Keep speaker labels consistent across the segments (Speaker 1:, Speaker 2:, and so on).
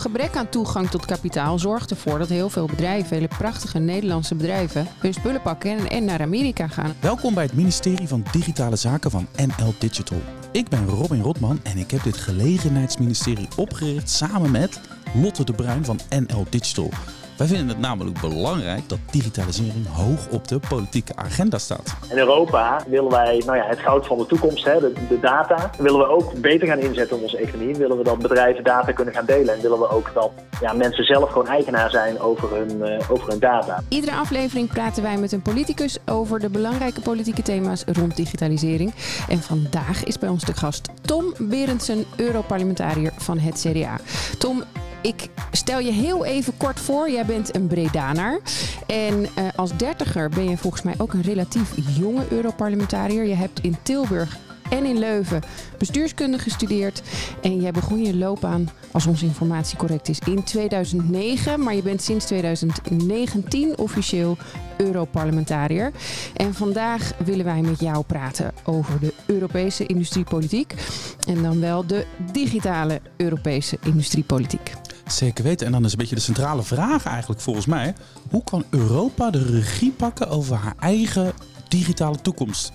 Speaker 1: gebrek aan toegang tot kapitaal zorgt ervoor dat heel veel bedrijven, hele prachtige Nederlandse bedrijven, hun spullen pakken en, en naar Amerika gaan.
Speaker 2: Welkom bij het ministerie van Digitale Zaken van NL Digital. Ik ben Robin Rotman en ik heb dit gelegenheidsministerie opgericht samen met Lotte de Bruin van NL Digital. Wij vinden het namelijk belangrijk dat digitalisering hoog op de politieke agenda staat.
Speaker 3: In Europa willen wij nou ja, het goud van de toekomst, hè, de, de data, willen we ook beter gaan inzetten in onze economie. Willen we dat bedrijven data kunnen gaan delen en willen we ook dat ja, mensen zelf gewoon eigenaar zijn over hun, uh, over hun data.
Speaker 1: Iedere aflevering praten wij met een politicus over de belangrijke politieke thema's rond digitalisering. En vandaag is bij ons de gast Tom Berendsen, Europarlementariër van het CDA. Tom, ik stel je heel even kort voor. Jij bent een Bredaner. En uh, als dertiger ben je volgens mij ook een relatief jonge Europarlementariër. Je hebt in Tilburg en in Leuven bestuurskunde gestudeerd. En jij begon je loopbaan, als onze informatie correct is, in 2009. Maar je bent sinds 2019 officieel Europarlementariër. En vandaag willen wij met jou praten over de Europese industriepolitiek. En dan wel de digitale Europese industriepolitiek.
Speaker 2: Zeker weten. En dan is een beetje de centrale vraag eigenlijk volgens mij. Hoe kan Europa de regie pakken over haar eigen digitale toekomst?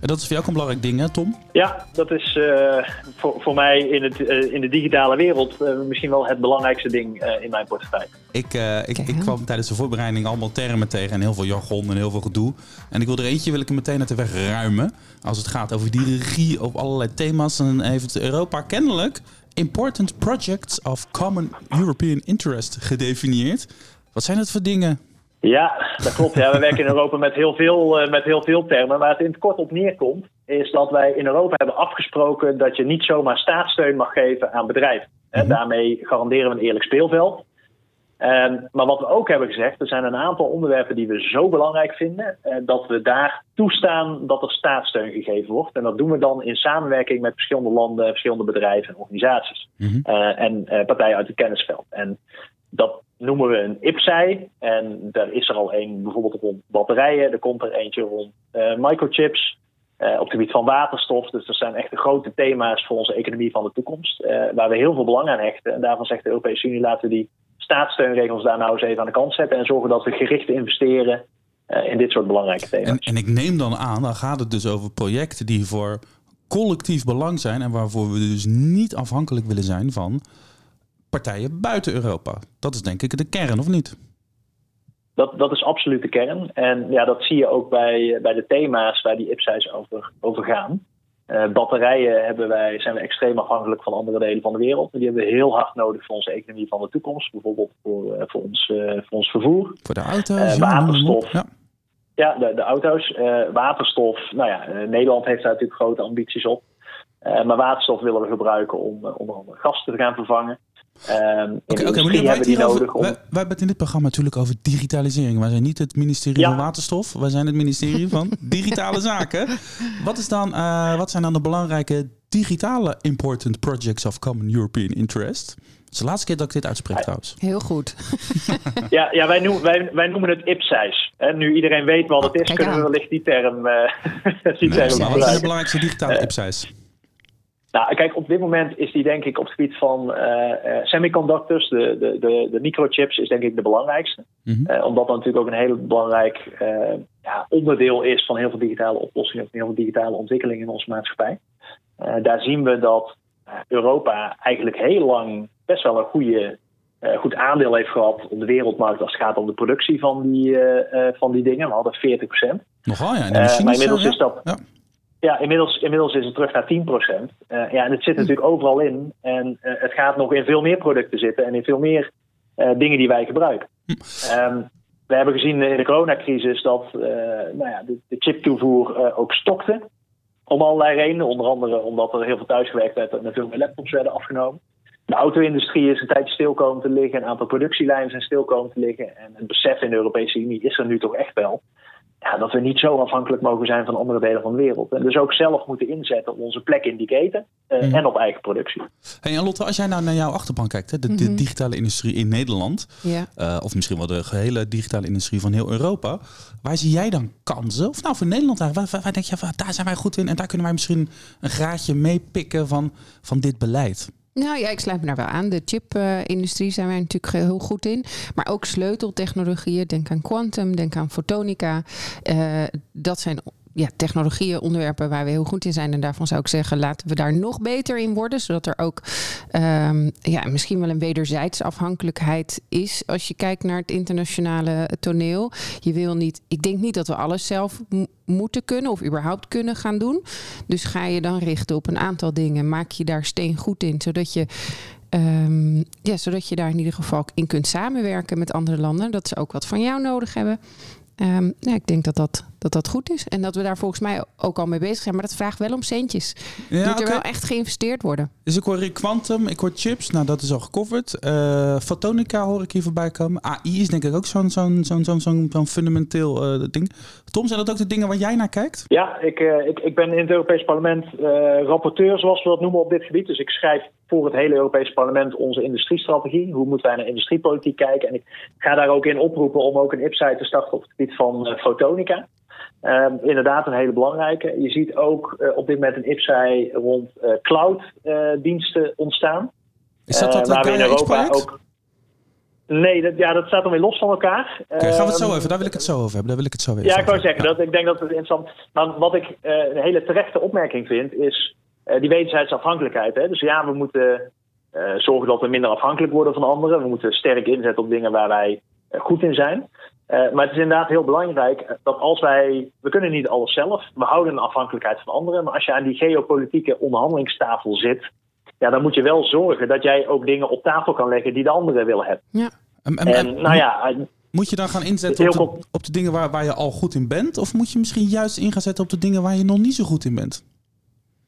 Speaker 2: En dat is voor jou ook een belangrijk ding, hè, Tom?
Speaker 3: Ja, dat is uh, voor, voor mij in, het, uh, in de digitale wereld uh, misschien wel het belangrijkste ding in mijn portefeuille.
Speaker 2: Ik, ik, ik, kwam tijdens de voorbereiding allemaal termen tegen en heel veel jargon en heel veel gedoe. En ik wil er eentje wil ik er meteen uit de weg ruimen. Als het gaat over die regie op allerlei thema's. En heeft Europa kennelijk Important Projects of Common European Interest gedefinieerd. Wat zijn dat voor dingen?
Speaker 3: Ja, dat klopt. Ja. We werken in Europa met heel, veel, uh, met heel veel termen. Waar het in het kort op neerkomt, is dat wij in Europa hebben afgesproken dat je niet zomaar staatssteun mag geven aan bedrijven. -hmm. Daarmee garanderen we een eerlijk speelveld. Um, maar wat we ook hebben gezegd, er zijn een aantal onderwerpen die we zo belangrijk vinden, uh, dat we daar toestaan dat er staatssteun gegeven wordt. En dat doen we dan in samenwerking met verschillende landen, verschillende bedrijven en organisaties. Mm -hmm. uh, en uh, partijen uit het kennisveld. En dat noemen we een IPSAI. En daar is er al een bijvoorbeeld rond batterijen. Er komt er eentje rond microchips. op het gebied van waterstof. Dus dat zijn echt de grote thema's voor onze economie van de toekomst. waar we heel veel belang aan hechten. En daarvan zegt de Europese Unie laten we die staatssteunregels daar nou eens even aan de kant zetten en zorgen dat we gericht investeren uh, in dit soort belangrijke thema's.
Speaker 2: En, en, ik neem dan aan, dan gaat het dus over projecten die voor collectief belang zijn en waarvoor we dus niet afhankelijk willen zijn van partijen buiten Europa. Dat is denk ik de kern, of niet?
Speaker 3: Dat, dat is absoluut de kern. En ja, dat zie je ook bij, bij de thema's waar die IPSA's over, over gaan. Uh, batterijen hebben wij, zijn we extreem afhankelijk van andere delen van de wereld. Die hebben we heel hard nodig voor onze economie van de toekomst. Bijvoorbeeld voor, uh, voor, ons, uh, voor ons vervoer.
Speaker 2: Voor de auto's.
Speaker 3: waterstof.
Speaker 2: Ja,
Speaker 3: ja de, de auto's. waterstof. Nou ja, Nederland heeft daar natuurlijk grote ambities op. maar waterstof willen we gebruiken om onder andere gas te gaan vervangen. Um,
Speaker 2: Oké, okay, okay, wij, die nodig om... wij, wij hebben het in dit programma natuurlijk over digitalisering. Wij zijn niet het ministerie ja. van Waterstof. Wij zijn het ministerie van Digitale Zaken. Wat, is dan, uh, wat zijn dan de belangrijke digitale important projects of common European interest? Het is de laatste keer dat ik dit uitspreek ja. trouwens.
Speaker 1: Heel goed.
Speaker 3: ja, ja wij, noemen, wij, wij noemen het IPSIS. Nu iedereen weet wat het is, oh, kunnen we wellicht die term, uh, die
Speaker 2: nee, term Wat zijn de belangrijkste digitale uh, IPSIS?
Speaker 3: Nou, kijk, op dit moment is die denk ik op het gebied van uh, semiconductors, de, de, de, de, microchips, is denk ik de belangrijkste. Mm -hmm. uh, omdat dat natuurlijk ook een heel belangrijk ja, onderdeel is van heel veel digitale oplossingen, van heel veel digitale ontwikkelingen in onze maatschappij. daar zien we dat Europa eigenlijk heel lang best wel een goede, goed aandeel heeft gehad op de wereldmarkt als het gaat om de productie van die, van die dingen. We hadden 40 procent.
Speaker 2: Nogal ja,
Speaker 3: maar inmiddels is dat... Ja. Ja, inmiddels, inmiddels is het terug naar 10%. Uh, ja, en het zit natuurlijk overal in. En uh, het gaat nog in veel meer producten zitten en in veel meer uh, dingen die wij gebruiken. Um, we hebben gezien in de coronacrisis dat nou ja, de, de chiptoevoer ook stokte. Om allerlei redenen. Onder andere omdat er heel veel thuisgewerkt werd en er veel meer laptops werden afgenomen. De auto-industrie is een tijdje stil komen te liggen. Een aantal productielijnen zijn stil komen te liggen. En het besef in de Europese Unie is er nu toch echt wel ja, dat we niet zo afhankelijk mogen zijn van andere delen van de wereld. En dus ook zelf moeten inzetten op onze plek in die keten uh, mm. en op eigen productie.
Speaker 2: Hey, Lotte, als jij nou naar jouw achterban kijkt, hè, de, de digitale industrie in Nederland,
Speaker 1: ja.
Speaker 2: uh, of misschien wel de gehele digitale industrie van heel Europa, waar zie jij dan kansen? Of nou voor Nederland, waar, waar, waar denk je, waar, daar zijn wij goed in en daar kunnen wij misschien een graadje mee pikken van, van dit beleid?
Speaker 1: Nou ja, ik sluit me daar wel aan. De chip-industrie zijn wij natuurlijk heel goed in. Maar ook sleuteltechnologieën. Denk aan quantum, denk aan fotonica. Uh, dat zijn ja, technologieën, onderwerpen waar we heel goed in zijn. En daarvan zou ik zeggen, laten we daar nog beter in worden. Zodat er ook um, ja, misschien wel een wederzijdse afhankelijkheid is. Als je kijkt naar het internationale toneel. Je wil niet, ik denk niet dat we alles zelf moeten kunnen of überhaupt kunnen gaan doen. Dus ga je dan richten op een aantal dingen. Maak je daar steen goed in, zodat je Um, ja, zodat je daar in ieder geval in kunt samenwerken met andere landen. Dat ze ook wat van jou nodig hebben. Um, ja, ik denk dat dat, dat dat goed is. En dat we daar volgens mij ook al mee bezig zijn. Maar dat vraagt wel om centjes. Ja, Moet er wel echt geïnvesteerd worden.
Speaker 2: Dus ik hoor Quantum, ik hoor chips. Nou, dat is al gecoverd. Uh, Photonica hoor ik hier voorbij komen. AI is denk ik ook zo'n zo'n zo'n zo'n zo'n fundamenteel uh, ding. Tom, zijn dat ook de dingen waar jij naar kijkt?
Speaker 3: Ja, ik, uh, ik, ik ben in het Europees Parlement rapporteur, zoals we dat noemen, op dit gebied. Dus ik schrijf voor het hele Europese parlement onze industriestrategie. Hoe moeten wij naar industriepolitiek kijken? En ik ga daar ook in oproepen om ook een IPSI te starten op het gebied van uh, fotonica. Uh, inderdaad, een hele belangrijke. Je ziet ook uh, op dit moment een IPSI rond uh, clouddiensten ontstaan.
Speaker 2: Is dat dat waar we in Europa ook.
Speaker 3: Nee, dat, ja, dat staat dan weer los van elkaar.
Speaker 2: Okay, gaan we het zo even, daar wil ik het zo over hebben. Daar wil ik het zo even
Speaker 3: ja, ik wou zeggen, dat, ik denk dat het interessant Maar wat ik een hele terechte opmerking vind, is die wederzijdse afhankelijkheid. Hè? Dus ja, we moeten uh, zorgen dat we minder afhankelijk worden van anderen. We moeten sterk inzetten op dingen waar wij uh, goed in zijn. maar het is inderdaad heel belangrijk dat als wij. We kunnen niet alles zelf. We houden een afhankelijkheid van anderen. Maar als je aan die geopolitieke onderhandelingstafel zit. Ja, dan moet je wel zorgen dat jij ook dingen op tafel kan leggen die de anderen willen hebben.
Speaker 2: Ja. En, en, en nou ja. Moet je dan gaan inzetten op de, op de dingen waar, waar je al goed in bent? Of moet je misschien juist in gaan zetten op de dingen waar je nog niet zo goed in bent?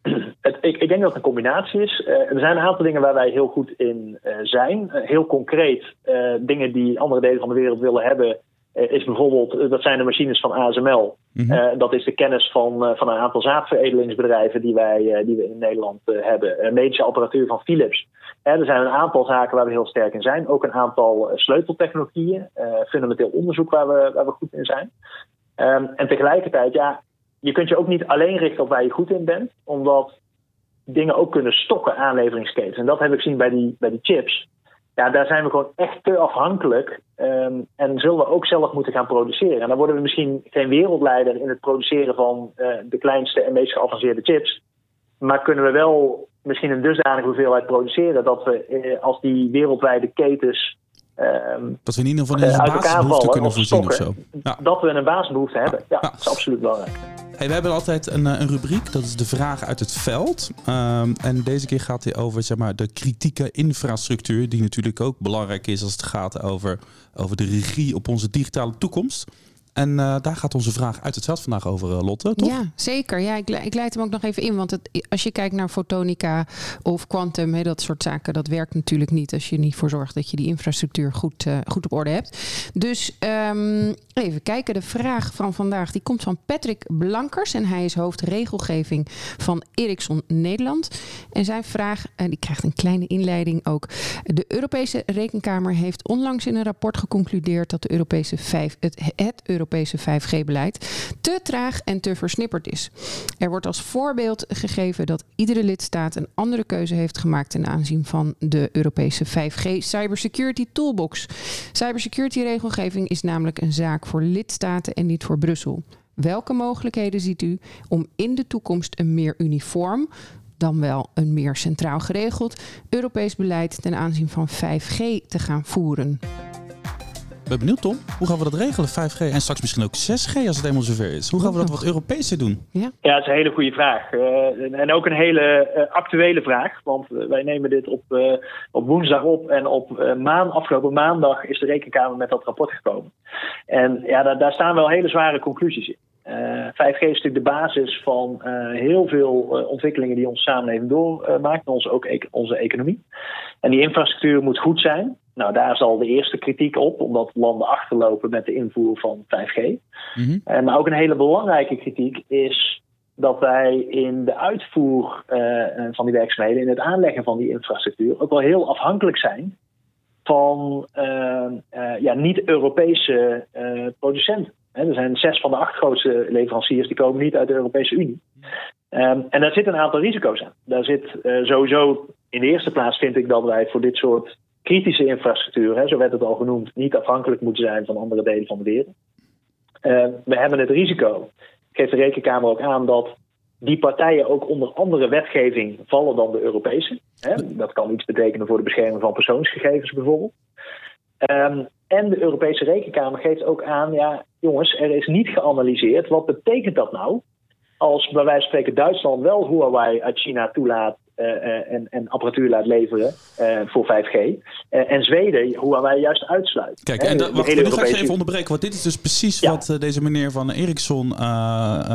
Speaker 3: Het, ik, ik, denk dat het een combinatie is. Uh, er zijn een aantal dingen waar wij heel goed in uh, zijn. Uh, heel concreet, dingen die andere delen van de wereld willen hebben, is bijvoorbeeld, dat zijn de machines van ASML. Mm -hmm. dat is de kennis van, van een aantal zaadveredelingsbedrijven die, wij, die we in Nederland hebben. medische apparatuur van Philips. er zijn een aantal zaken waar we heel sterk in zijn. Ook een aantal sleuteltechnologieën, fundamenteel onderzoek waar we, waar we goed in zijn. Um, en tegelijkertijd, ja, je kunt je ook niet alleen richten op waar je goed in bent, omdat dingen ook kunnen stokken aanleveringsketens. En dat heb ik gezien bij die, bij die chips. Ja, daar zijn we gewoon echt te afhankelijk. Um, en zullen we ook zelf moeten gaan produceren. En dan worden we misschien geen wereldleider in het produceren van uh, de kleinste en meest geavanceerde chips. Maar kunnen we wel misschien een dusdanige hoeveelheid produceren dat we uh, als die wereldwijde ketens
Speaker 2: Um, dat we in ieder geval in een basisbehoefte kunnen voorzien of zo.
Speaker 3: Ja. Dat we een basisbehoefte hebben. Ja, ja, dat is absoluut belangrijk.
Speaker 2: We hebben altijd een, eh, een, rubriek, dat is de vraag uit het veld. Um, en deze keer gaat hij over zeg maar, de kritieke infrastructuur, die natuurlijk ook belangrijk is als het gaat over, over de regie op onze digitale toekomst. En uh, daar gaat onze vraag uit het veld vandaag over, uh, Lotte, toch?
Speaker 1: Ja, zeker. Ja, ik, ik leid hem ook nog even in. Want het, als je kijkt naar fotonica of quantum, dat soort zaken, dat werkt natuurlijk niet als je niet voor zorgt dat je die infrastructuur goed, uh, goed op orde hebt. Dus um, even kijken. De vraag van vandaag die komt van Patrick Blankers. En hij is hoofd regelgeving van Ericsson Nederland. En zijn vraag, die krijgt een kleine inleiding ook. De Europese Rekenkamer heeft onlangs in een rapport geconcludeerd dat de Europese vijf, het, het Europese Europese 5G-beleid te traag en te versnipperd is. Er wordt als voorbeeld gegeven dat iedere lidstaat een andere keuze heeft gemaakt ten aanzien van de Europese 5G Cybersecurity Toolbox. Cybersecurity regelgeving is namelijk een zaak voor lidstaten en niet voor Brussel. Welke mogelijkheden ziet u om in de toekomst een meer uniform, dan wel een meer centraal geregeld Europees beleid ten aanzien van 5G te gaan voeren?
Speaker 2: Ben benieuwd, Tom. Hoe gaan we dat regelen, 5G en straks misschien ook 6G als het eenmaal zover is? Hoe gaan we dat wat Europese doen?
Speaker 3: Ja, ja dat is een hele goede vraag. Uh, en ook een hele uh, actuele vraag. Want uh, wij nemen dit op, op woensdag op. En op maan, afgelopen maandag is de Rekenkamer met dat rapport gekomen. En ja, daar, daar staan wel hele zware conclusies in. 5G is natuurlijk de basis van heel veel ontwikkelingen die onze samenleving doormaakt. en onze, ook e onze economie. En die infrastructuur moet goed zijn. Nou, daar zal de eerste kritiek op, omdat landen achterlopen met de invoer van 5G. Mm -hmm. maar ook een hele belangrijke kritiek is dat wij in de uitvoer uh, van die werkzaamheden, in het aanleggen van die infrastructuur, ook wel heel afhankelijk zijn van uh, uh, ja, niet-Europese producenten. er zijn zes van de acht grootste leveranciers die komen niet uit de Europese Unie. Ehm, en daar zit een aantal risico's aan. Daar zit sowieso in de eerste plaats vind ik dat wij voor dit soort kritische infrastructuur, hè, zo werd het al genoemd, niet afhankelijk moeten zijn van andere delen van de wereld. Ehm, we hebben het risico, geeft de Rekenkamer ook aan, dat die partijen ook onder andere wetgeving vallen dan de Europese. Hè. Dat kan iets betekenen voor de bescherming van persoonsgegevens bijvoorbeeld. Um, en de Europese Rekenkamer geeft ook aan, ja jongens, er is niet geanalyseerd wat betekent dat nou als bij wijze van spreken Duitsland wel Huawei uit China toelaat eh, eh, en, en, apparatuur laat leveren uh, voor 5G. en Zweden, hoe wij juist uitsluit.
Speaker 2: Kijk, en dat, wacht, nu ga ik even onderbreken, want dit is dus precies wat deze meneer van Ericsson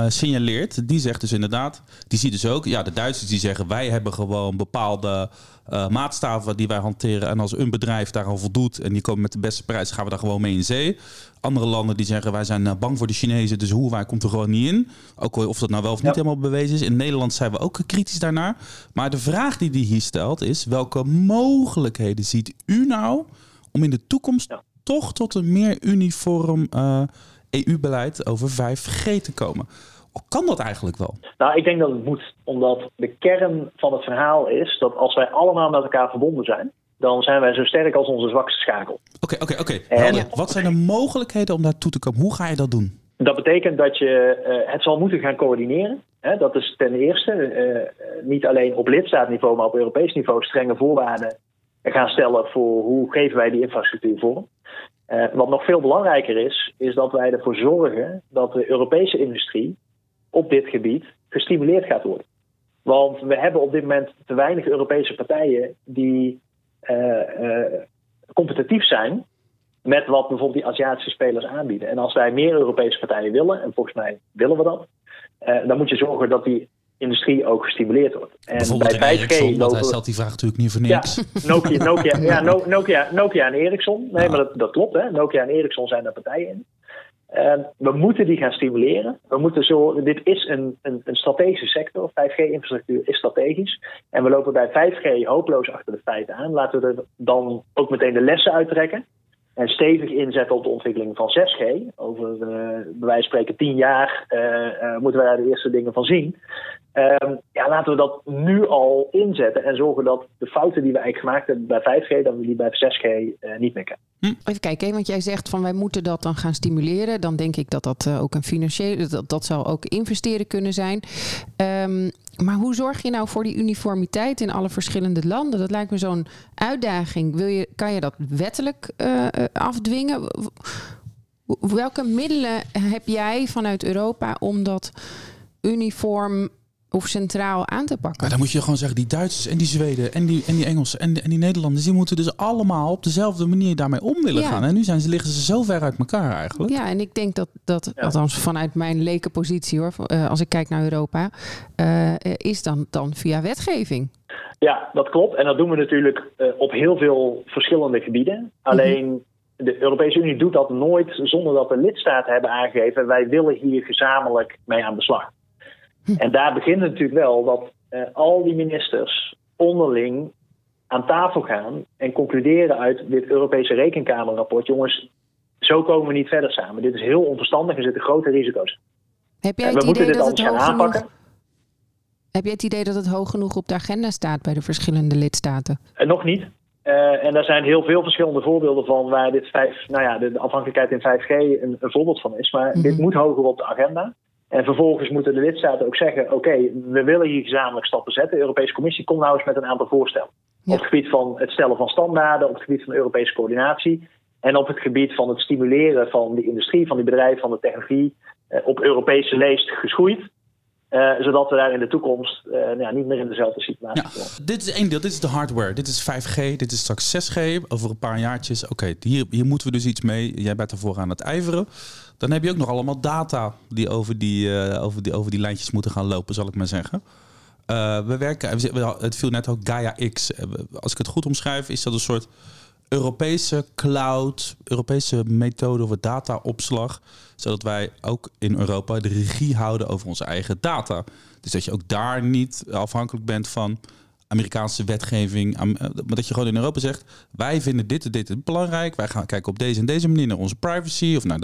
Speaker 2: signaleert. Die zegt dus inderdaad, die ziet dus ook, ja, de Duitsers die zeggen wij hebben gewoon bepaalde uh, maatstaven die wij hanteren. En als een bedrijf daar al voldoet en die komen met de beste prijs, gaan we daar gewoon mee in zee. Andere landen die zeggen wij zijn eh, bang voor de Chinezen, dus wij komt er gewoon niet in. Ook of dat nou wel of niet helemaal bewezen is. In Nederland zijn we ook kritisch daarnaar. Maar de vraag die hij hier stelt is: welke mogelijkheden ziet u nou om in de toekomst toch tot een meer uniform EU-beleid eh, e over 5G te komen? Kan dat eigenlijk wel?
Speaker 3: Nou, ik denk dat het moet. Omdat de kern van het verhaal is dat als wij allemaal met elkaar verbonden zijn, dan zijn wij zo sterk als onze zwakste schakel.
Speaker 2: Oké, oké, oké. Wat zijn de mogelijkheden om daartoe te komen? Hoe ga je dat doen?
Speaker 3: Dat betekent dat je uh, het zal moeten gaan coördineren. Hè? Dat is ten eerste uh, niet alleen op lidstaatniveau, maar op Europees niveau strenge voorwaarden gaan stellen voor hoe geven wij die infrastructuur vorm. Uh, wat nog veel belangrijker is, is dat wij ervoor zorgen dat de Europese industrie op dit gebied gestimuleerd gaat worden. Want we hebben op dit moment te weinig Europese partijen die uh, competitief zijn met wat bijvoorbeeld die Aziatische spelers aanbieden. En als wij meer Europese partijen willen, en volgens mij willen we dat, uh, dan moet je zorgen dat die industrie ook gestimuleerd wordt.
Speaker 2: En bij 5G Ericsson, lopen... hij stelt die vraag natuurlijk niet voor niks.
Speaker 3: Ja, Nokia, Nokia, ja, Nokia, Nokia en Ericsson. Nee, maar dat, dat klopt. Hè. Nokia en Ericsson zijn daar partijen in. Ehm, we moeten die gaan stimuleren. We moeten zo, dit is een, een, een strategische sector. 5G-infrastructuur is strategisch. En we lopen bij 5G hopeloos achter de feiten aan. Laten we er dan ook meteen de lessen uittrekken. En stevig inzetten op de ontwikkeling van 6G. Over, uh, bij wijze van spreken, tien jaar uh, uh, moeten we daar de eerste dingen van zien. Um, ja, laten we dat nu al inzetten en zorgen dat de fouten die we eigenlijk gemaakt hebben bij 5G, dat we die bij 6G uh, niet meer kennen.
Speaker 1: Hm. Even kijken, want jij zegt van wij moeten dat dan gaan stimuleren. Dan denk ik dat dat ook een financiële, dat, dat zal ook investeren kunnen zijn. Um, maar hoe zorg je nou voor die uniformiteit in alle verschillende landen? Dat lijkt me zo'n uitdaging. Wil je, kan je dat wettelijk uh, afdwingen? Welke middelen heb jij vanuit Europa om dat uniform of centraal aan te pakken.
Speaker 2: Maar dan moet je gewoon zeggen, die Duitsers en die Zweden en die, en die Engelsen en, en die Nederlanders, die moeten dus allemaal op dezelfde manier daarmee om willen gaan. En nu zijn ze, liggen ze zo ver uit elkaar eigenlijk.
Speaker 1: Ja, en ik denk dat, dat althans vanuit mijn lekenpositie hoor, uh, als ik kijk naar Europa, uh, is dan, dan via wetgeving.
Speaker 3: Ja, dat klopt. En dat doen we natuurlijk uh, op heel veel verschillende gebieden. Alleen mm -hmm. de Europese Unie doet dat nooit zonder dat de lidstaten hebben aangegeven, wij willen hier gezamenlijk mee aan de slag. En daar begint het natuurlijk wel dat uh, al die ministers onderling aan tafel gaan en concluderen uit dit Europese Rekenkamerrapport: jongens, zo komen we niet verder samen. Dit is heel onverstandig en zitten grote risico's.
Speaker 1: Heb jij het we idee dat het gaan aanpakken. Genoeg... Heb jij het idee dat het hoog genoeg op de agenda staat bij de verschillende lidstaten?
Speaker 3: Uh, nog niet. Uh, en daar zijn heel veel verschillende voorbeelden van waar dit vijf, nou ja, de afhankelijkheid in 5G een, een voorbeeld van is. Maar mm -hmm. dit moet hoger op de agenda. En vervolgens moeten de lidstaten ook zeggen: oké, we willen hier gezamenlijk stappen zetten. De Europese Commissie komt nou eens met een aantal voorstellen. Ja. Op het gebied van het stellen van standaarden, op het gebied van Europese coördinatie. En op het gebied van het stimuleren van de industrie, van die bedrijven, van de technologie. Eh, op Europese leest geschoeid. Uh, zodat we daar in de toekomst uh, nou ja, niet meer in dezelfde situatie ja, komen.
Speaker 2: Dit is één deel, dit is de hardware. Dit is 5G, dit is straks 6G. Over een paar jaartjes, oké, okay, hier, hier moeten we dus iets mee. Jij bent ervoor aan het ijveren. Dan heb je ook nog allemaal data die over die, uh, over die, over die lijntjes moeten gaan lopen, zal ik maar zeggen. Uh, we werken, het viel net ook Gaia X. Als ik het goed omschrijf, is dat een soort Europese cloud, Europese methode voor dataopslag. Zodat wij ook in Europa de regie houden over onze eigen data. Dus dat je ook daar niet afhankelijk bent van Amerikaanse wetgeving. Maar dat je gewoon in Europa zegt: wij vinden dit en dit belangrijk. Wij gaan kijken op deze en deze manier naar onze privacy of naar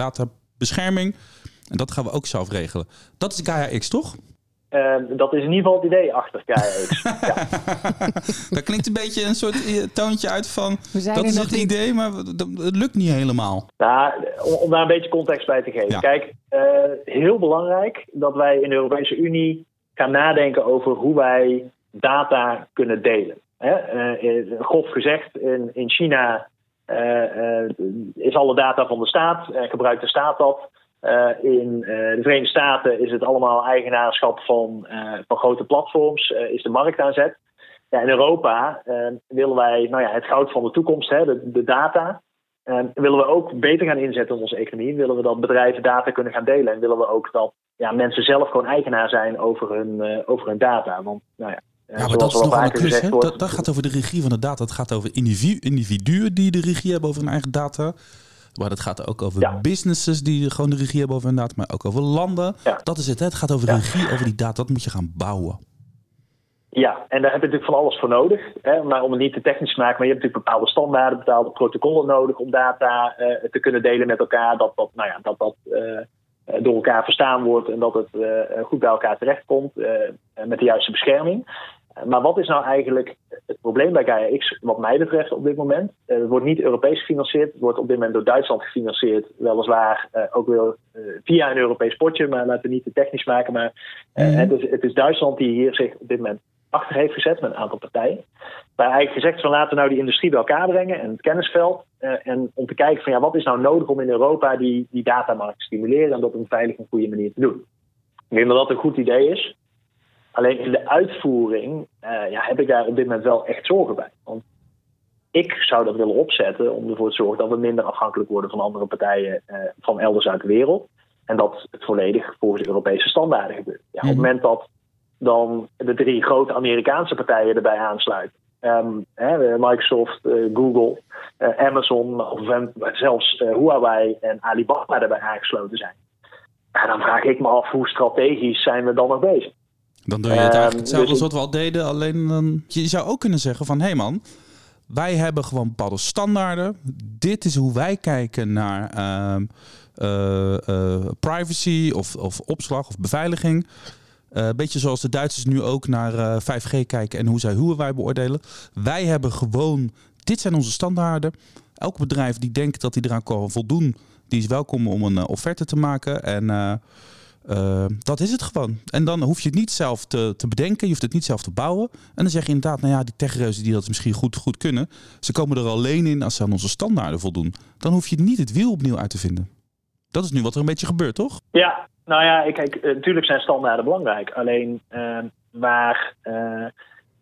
Speaker 2: databescherming. En dat gaan we ook zelf regelen. Dat is Gaia X, toch?
Speaker 3: dat is in ieder geval het idee achter KX. ja.
Speaker 2: dat klinkt een beetje een soort toontje uit van... dat is het idee, maar het lukt niet helemaal.
Speaker 3: Nou, om, daar een beetje context bij te geven. Kijk, heel belangrijk dat wij in de Europese Unie gaan nadenken over hoe wij data kunnen delen. Hè? grof gezegd, in, in China uh, is alle data van de staat, gebruikt de staat dat. in de Verenigde Staten is het allemaal eigenaarschap van, van grote platforms, is de markt aanzet. Ja, in Europa willen wij nou ja, het goud van de toekomst, hè, de, data, willen we ook beter gaan inzetten in onze economie. Willen we dat bedrijven data kunnen gaan delen. En willen we ook dat ja, mensen zelf gewoon eigenaar zijn over hun, over hun data. Want nou ja,
Speaker 2: ja, maar dat is nog een klus. Dat, dat, gaat over de regie van de data. Het gaat over individu, individuen die de regie hebben over hun eigen data. Maar het gaat ook over businesses die gewoon de regie hebben over hun data. Maar ook over landen. Dat is het. Hè? Het gaat over de regie over die data. Dat moet je gaan bouwen.
Speaker 3: Ja, en daar heb je natuurlijk van alles voor nodig. Hè? Maar om het niet te technisch te maken, maar je hebt natuurlijk bepaalde standaarden, bepaalde protocollen nodig om data uh, te kunnen delen met elkaar. Dat dat, nou ja, dat, dat uh, door elkaar verstaan wordt en dat het uh, goed bij elkaar terechtkomt met de juiste bescherming. Maar wat is nou eigenlijk het probleem bij Gaia X, wat mij betreft op dit moment? Uh, het wordt niet Europees gefinancierd. Het wordt op dit moment door Duitsland gefinancierd. Weliswaar uh, ook wel uh, via een Europees potje, maar laten we niet te technisch maken. Maar mm. het, is, het, is, Duitsland die hier zich op dit moment achter heeft gezet met een aantal partijen. Waar eigenlijk gezegd van laten we nou die industrie bij elkaar brengen en het kennisveld. en om te kijken van ja, wat is nou nodig om in Europa die, die datamarkt te stimuleren en dat op een veilige en goede manier te doen. Ik denk dat dat een goed idee is. Alleen in de uitvoering uh, ja, heb ik daar op dit moment wel echt zorgen bij. Want ik zou dat willen opzetten om ervoor te zorgen dat we minder afhankelijk worden van andere partijen uh, van elders uit de wereld. En dat het volledig volgens Europese standaarden gebeurt. Ja, Op het mhm. moment dat dan de drie grote Amerikaanse partijen erbij aansluiten. Um, hè, Microsoft, uh, Google, Amazon of zelfs Huawei en Alibaba erbij aangesloten zijn. Ja, dan vraag ik me af hoe strategisch zijn we dan nog bezig.
Speaker 2: Dan doe je het eigenlijk ehm, hetzelfde dus als wat we al deden. Alleen dan, je zou ook kunnen zeggen van... hé hey man, wij hebben gewoon bepaalde standaarden. Dit is hoe wij kijken naar ehm, eh, eh, privacy of, of opslag of beveiliging. Een uh, beetje zoals de Duitsers nu ook naar 5G eh, kijken en hoe zij wij beoordelen. Wij hebben gewoon, dit zijn onze standaarden. Elk bedrijf die denkt dat hij eraan kan voldoen, die is welkom om een offerte te maken. En uh, dat is het gewoon. En dan hoef je het niet zelf te, te bedenken, je hoeft het niet zelf te bouwen. En dan zeg je inderdaad, nou ja, die techreuzen die dat misschien goed, goed kunnen, ze komen er alleen in als ze aan onze standaarden voldoen. Dan hoef je niet het wiel opnieuw uit te vinden. Dat is nu wat er een beetje gebeurt, toch?
Speaker 3: Ja, nou ja, kijk, eh, natuurlijk zijn standaarden belangrijk. Alleen uh, waar uh,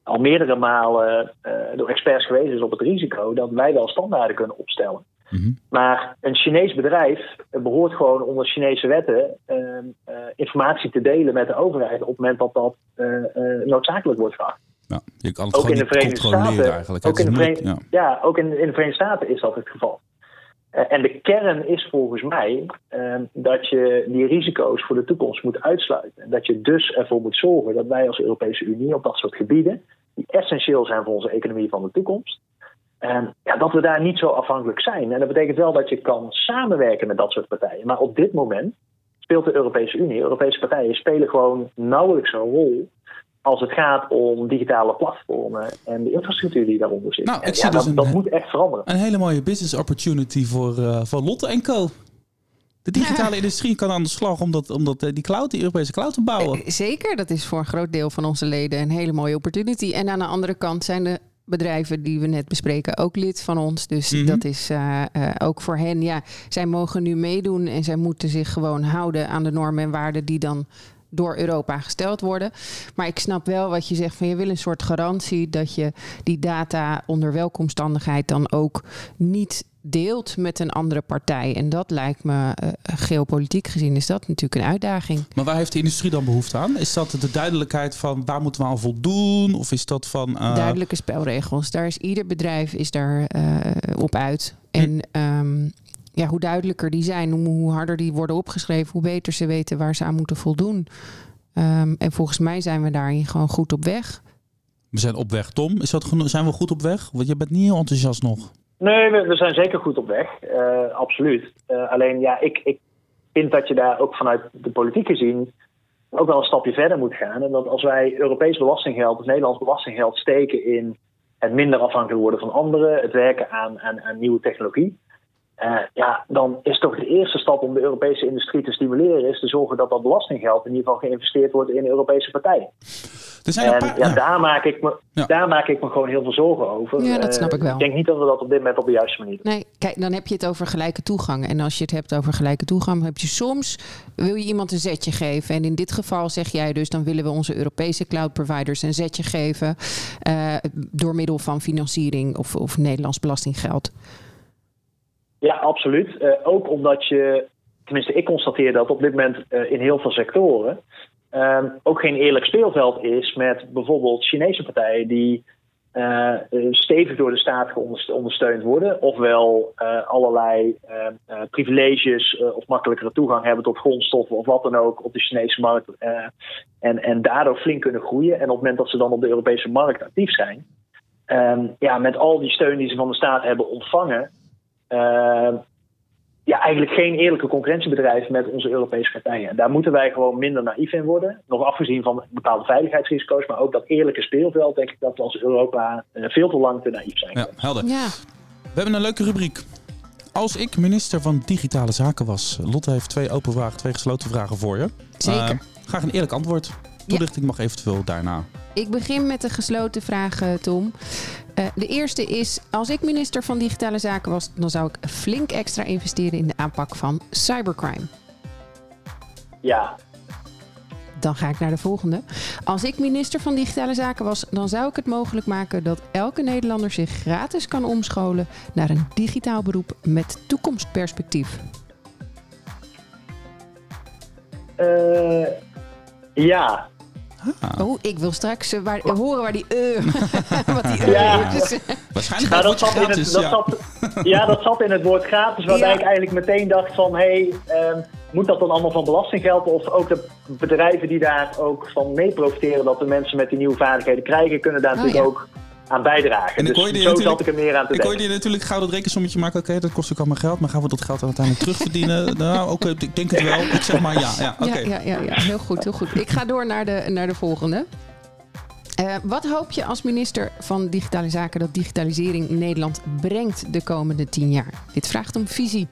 Speaker 3: al meerdere malen door experts geweest is op het risico dat wij wel standaarden kunnen opstellen. Mhm. Maar een Chinees bedrijf behoort gewoon onder Chinese wetten ehm, eh, informatie te delen met de overheid op het moment dat dat uh, noodzakelijk wordt geacht.
Speaker 2: Ja, je kan het ook in de Verenigde Staten,
Speaker 3: eigenlijk. Ook in de Verenigde, ja. ja. ook in, in, de Verenigde Staten is dat het geval. en de kern is volgens mij ehm, dat je die risico's voor de toekomst moet uitsluiten. En dat je dus ervoor moet zorgen dat wij als Europese Unie op dat soort gebieden, die essentieel zijn voor onze economie van de toekomst, en ja, dat we daar niet zo afhankelijk zijn. En dat betekent wel dat je kan samenwerken met dat soort partijen. Maar op dit moment speelt de Europese Unie, Europese partijen spelen gewoon nauwelijks een rol als het gaat om digitale platformen en de infrastructuur die daaronder zit. Nou, ik zie dus dat, dat moet echt veranderen.
Speaker 2: Een hele mooie business opportunity voor, uh, voor Lotte en Co. De digitale industrie kan aan de slag om, dat, om dat, eh, die cloud, die Europese cloud te bouwen.
Speaker 1: Eh, zeker, dat is voor een groot deel van onze leden een hele mooie opportunity. En aan de andere kant zijn de bedrijven die we net bespreken ook lid van ons. Dus mhm. dat is uh, uh, ook voor hen. Ja, zij mogen nu meedoen en zij moeten zich gewoon houden aan de normen en waarden die dan door Europa gesteld worden. Maar ik snap wel wat je zegt van je wil een soort garantie dat je die data onder welke omstandigheid dan ook niet deelt met een andere partij. En dat lijkt me uh, geopolitiek gezien is dat natuurlijk een uitdaging.
Speaker 2: Maar waar heeft de industrie dan behoefte aan? Is dat de duidelijkheid van waar moeten we aan voldoen? Of is dat van...
Speaker 1: Uh... Duidelijke spelregels. Daar is ieder bedrijf is daar uh, op uit. En um, ja, hoe duidelijker die zijn, hoe harder die worden opgeschreven, hoe beter ze weten waar ze aan moeten voldoen. Um, en volgens mij zijn we daarin gewoon goed op weg.
Speaker 2: We zijn op weg, Tom. Is dat zijn we goed op weg? Want je bent niet heel enthousiast nog.
Speaker 3: Nee, we, we zijn zeker goed op weg. Uh, absoluut. Uh, alleen ja, ik, ik vind dat je daar ook vanuit de politiek gezien ook wel een stapje verder moet gaan. En dat als wij Europees belastinggeld of Nederlands belastinggeld steken in het minder afhankelijk worden van anderen, het werken aan, aan, aan nieuwe technologie. Uh, ja, dan is toch de eerste stap om de Europese industrie te stimuleren, is te zorgen dat dat belastinggeld in ieder geval geïnvesteerd wordt in Europese partijen. Er zijn en, paar, ja, Daar, maak ik me, daar maak ik me gewoon heel veel zorgen over.
Speaker 1: Ja, dat snap ik wel.
Speaker 3: ik denk niet dat we dat op dit moment op de juiste manier doen.
Speaker 1: Nee, kijk, dan heb je het over gelijke toegang. En als je het hebt over gelijke toegang, heb je soms wil je iemand een zetje geven. En in dit geval zeg jij dus, dan willen we onze Europese cloud providers een zetje geven uh, door middel van financiering of, of Nederlands belastinggeld.
Speaker 3: Ja, absoluut. Uh, ook omdat je, tenminste, ik constateer dat op dit moment uh, in heel veel sectoren uh, ook geen eerlijk speelveld is met bijvoorbeeld Chinese partijen die uh, stevig door de staat ondersteund worden, ofwel allerlei privileges of makkelijkere toegang hebben tot grondstoffen of wat dan ook op de Chinese markt en, en daardoor flink kunnen groeien. En op het moment dat ze dan op de Europese markt actief zijn, ehm, ja, met al die steun die ze van de staat hebben ontvangen, ja, eigenlijk geen eerlijke concurrentiebedrijf met onze Europese partijen. En daar moeten wij gewoon minder naïef in worden. Nog afgezien van bepaalde veiligheidsrisico's, maar ook dat eerlijke speelveld, denk ik dat we als Europa uh, veel te lang te naïef zijn.
Speaker 2: Ja, helder. Ja. We hebben een leuke rubriek. Als ik minister van Digitale Zaken was. Lotte heeft twee open vragen, twee gesloten vragen voor je.
Speaker 1: Zeker. Uh,
Speaker 2: graag een eerlijk antwoord. Toelichting mag eventueel daarna.
Speaker 1: Ik begin met de gesloten vragen, Tom. Uh, de eerste is: als ik minister van Digitale Zaken was, dan zou ik flink extra investeren in de aanpak van cybercrime.
Speaker 3: Ja.
Speaker 1: Dan ga ik naar de volgende. Als ik minister van Digitale Zaken was, dan zou ik het mogelijk maken dat elke Nederlander zich gratis kan omscholen naar een digitaal beroep met toekomstperspectief.
Speaker 3: Uh, ja,
Speaker 1: Ah. Oh, ik wil straks uh, waar, horen waar die uh, wat die uh ja. is.
Speaker 2: Waarschijnlijk nou, dat zat
Speaker 3: in het, dat ja. Zat, ja, dat zat in het woord gratis, waarbij ja. ik eigenlijk meteen dacht van... hé, hey, um, moet dat dan allemaal van belastinggeld? Of ook de bedrijven die daar ook van mee profiteren... dat de mensen met die nieuwe vaardigheden krijgen... kunnen daar oh, natuurlijk ook aan bijdragen. En dus zo zat ik er meer aan te
Speaker 2: ik denken. Ik je natuurlijk gauw dat rekensommetje maken. Oké, okay, dat kost ook allemaal geld. Maar gaan we dat geld uiteindelijk terugverdienen? nou, oké, ik denk het wel. Ik zeg maar ja. Ja, okay.
Speaker 1: ja, ja, ja, heel goed, heel goed. Ik ga door naar de, naar de volgende. Uh, wat hoop je als minister van Digitale Zaken dat digitalisering Nederland brengt de komende tien jaar? Dit vraagt om visie.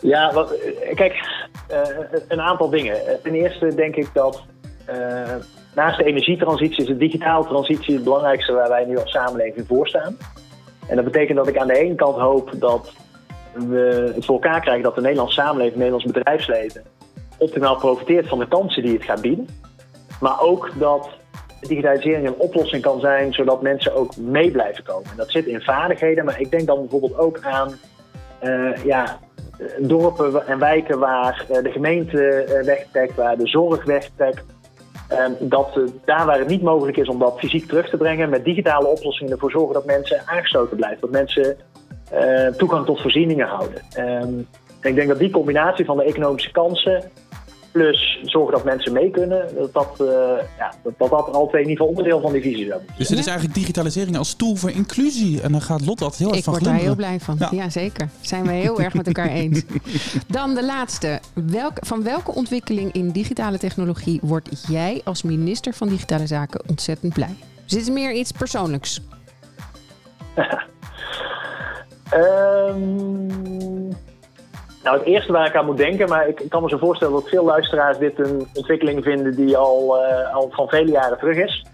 Speaker 3: Ja, wat, kijk, uh, een aantal dingen. Ten eerste denk ik dat uh, naast de energietransitie is de digitale transitie het belangrijkste waar wij nu als samenleving voor staan. En dat betekent dat ik aan de ene kant hoop dat we het voor elkaar krijgen dat de Nederlandse samenleving, het Nederlands bedrijfsleven, optimaal profiteert van de kansen die het gaat bieden. Maar ook dat digitalisering een oplossing kan zijn, zodat mensen ook mee blijven komen. En dat zit in vaardigheden, maar ik denk dan bijvoorbeeld ook aan uh, ja, dorpen en wijken waar de gemeente wegtrekt, waar de zorg wegtrekt, dat uh, daar waar het niet mogelijk is om dat fysiek terug te brengen, met digitale oplossingen ervoor zorgen dat mensen aangesloten blijven. Dat mensen uh, toegang tot voorzieningen houden. Um, ik denk dat die combinatie van de economische kansen plus zorgen dat mensen mee kunnen, dat dat, uh, ja, dat, dat, dat al twee in ieder geval onderdeel van die visie zou
Speaker 2: Dus het is eigenlijk digitalisering als tool voor inclusie. En dan gaat Lot dat heel erg
Speaker 1: Ik
Speaker 2: van
Speaker 1: word daar heel blij van. Ja, ja zeker. Zijn we heel erg met elkaar eens. Dan de laatste. Welk, van welke ontwikkeling in digitale technologie word jij als minister van Digitale Zaken ontzettend blij? Dus dit is meer iets persoonlijks.
Speaker 3: um... Nou, het eerste waar ik aan moet denken, maar ik, kan me zo voorstellen dat veel luisteraars dit een ontwikkeling vinden die al, uh, al van vele jaren terug is.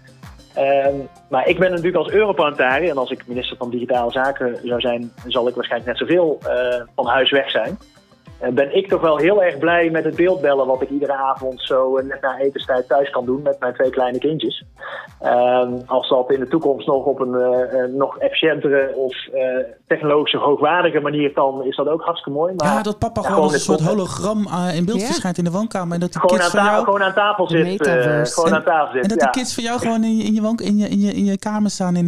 Speaker 3: Uh, maar ik ben natuurlijk als Europarlementariër, en als ik minister van Digitale Zaken zou zijn, zal ik waarschijnlijk net zoveel uh, van huis weg zijn. Uh, ben ik toch wel heel erg blij met het beeldbellen wat ik iedere avond zo net na etenstijd thuis kan doen met mijn twee kleine kindjes. Uh, als dat in de toekomst nog op een uh, nog efficiëntere of uh, technologische hoogwaardige manier kan, is dat ook hartstikke mooi.
Speaker 2: Maar, ja, dat papa ja, gewoon als een soort hologram in beeld verschijnt in de woonkamer. En dat die
Speaker 3: gewoon,
Speaker 2: kids
Speaker 3: aan
Speaker 2: van jou...
Speaker 3: gewoon aan tafel zit. gewoon
Speaker 2: en,
Speaker 3: aan tafel zit.
Speaker 2: En dat de kids van jou gewoon in je, in je, woon, in je, in je, in je kamer staan in,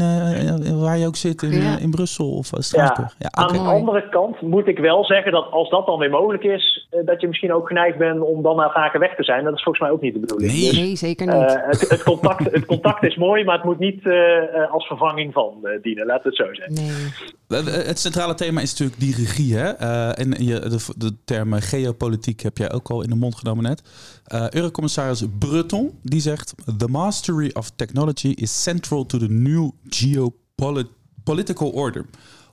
Speaker 2: waar je ook zit, in, in Brussel of Straatsburg.
Speaker 3: Ja. Aan de andere kant moet ik wel zeggen dat als dat dan weer mogelijk mogelijk is dat je misschien ook geneigd bent om dan maar vaker weg te zijn. Dat is volgens mij ook niet de bedoeling.
Speaker 1: Nee, dus, nee zeker niet.
Speaker 3: Het, het, contact, het contact is mooi, maar het moet niet als vervanging van dienen. We het zo zeggen.
Speaker 2: Nee. Het centrale thema is natuurlijk die regie. Hè? en je, de, de term geopolitiek heb jij ook al in de mond genomen net. Eurocommissaris Breton die zegt: The mastery of technology is central to the new geopolitical order.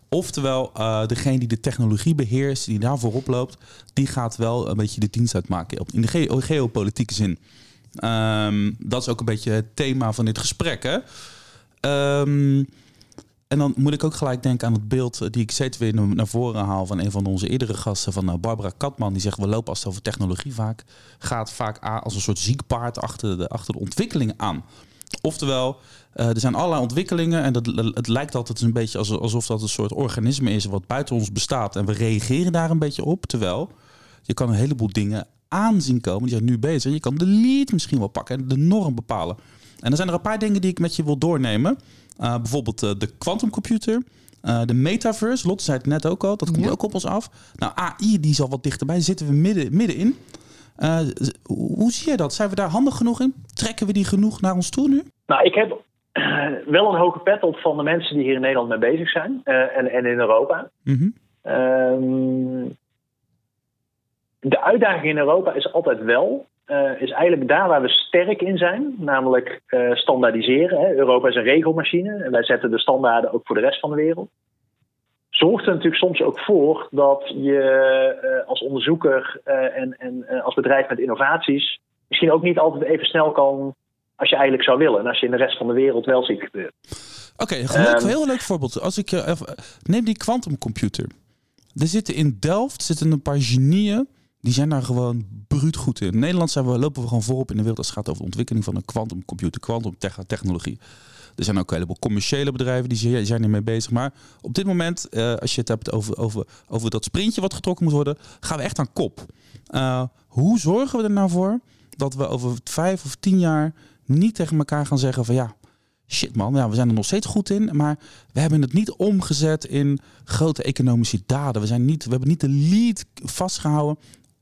Speaker 2: Oftewel, uh, degene die de technologie beheerst, die daar voorop loopt, die gaat wel een beetje de dienst uitmaken in de geopolitieke zin. Um, dat is ook een beetje het thema van dit gesprek. Hè? Um, en dan moet ik ook gelijk denken aan het beeld die ik steeds weer naar voren haal van een van onze eerdere gasten, van uh, Barbara Katman. Die zegt: We lopen als het over technologie vaak gaat, vaak als een soort ziek paard achter de, achter de ontwikkelingen aan. Oftewel, uh, er zijn allerlei ontwikkelingen en dat, het lijkt altijd een beetje alsof dat een soort organisme is wat buiten ons bestaat. En we reageren daar een beetje op. Terwijl je kan een heleboel dingen aanzien komen. Die zijn nu bezig. Je kan de lead misschien wel pakken en de norm bepalen. En er zijn er een paar dingen die ik met je wil doornemen. Uh, bijvoorbeeld uh, de quantumcomputer. Uh, de metaverse, Lotte zei het net ook al, dat komt ook op ons af. Nou, AI die is al wat dichterbij, zitten we midden, middenin. Hoe zie je dat? Zijn we daar handig genoeg in? Trekken we die genoeg naar ons toe nu?
Speaker 3: Nou, ik heb wel een hoge pet op van de mensen die hier in Nederland mee bezig zijn en, en in Europa. Mm de uitdaging in Europa is altijd wel is eigenlijk daar waar we sterk in zijn, namelijk standaardiseren. Hè. Europa is een regelmachine en wij zetten de standaarden ook voor de rest van de wereld. Zorgt er natuurlijk soms ook voor dat je uh, als onderzoeker en, en als bedrijf met innovaties misschien ook niet altijd even snel kan als je eigenlijk zou willen. En als je in de rest van de wereld wel ziet gebeuren.
Speaker 2: Oké, okay, een heel leuk voorbeeld. Als ik, neem die quantumcomputer. Er zitten in Delft zitten een paar genieën die zijn daar gewoon bruut goed in. In Nederland zijn we, lopen we gewoon voorop in de wereld als het gaat over de ontwikkeling van een quantumcomputer, quantumtechnologie. Er zijn ook een heleboel commerciële bedrijven die zijn ermee bezig. Maar op dit moment, uh, als je het hebt over, over, over dat sprintje wat getrokken moet worden, gaan we echt aan kop. Uh, hoe zorgen we er nou voor dat we over vijf of tien jaar niet tegen elkaar gaan zeggen van ja, shit man, ja, we zijn er nog steeds goed in, maar we hebben het niet omgezet in grote economische daden. We, zijn niet, we hebben niet de lead vastgehouden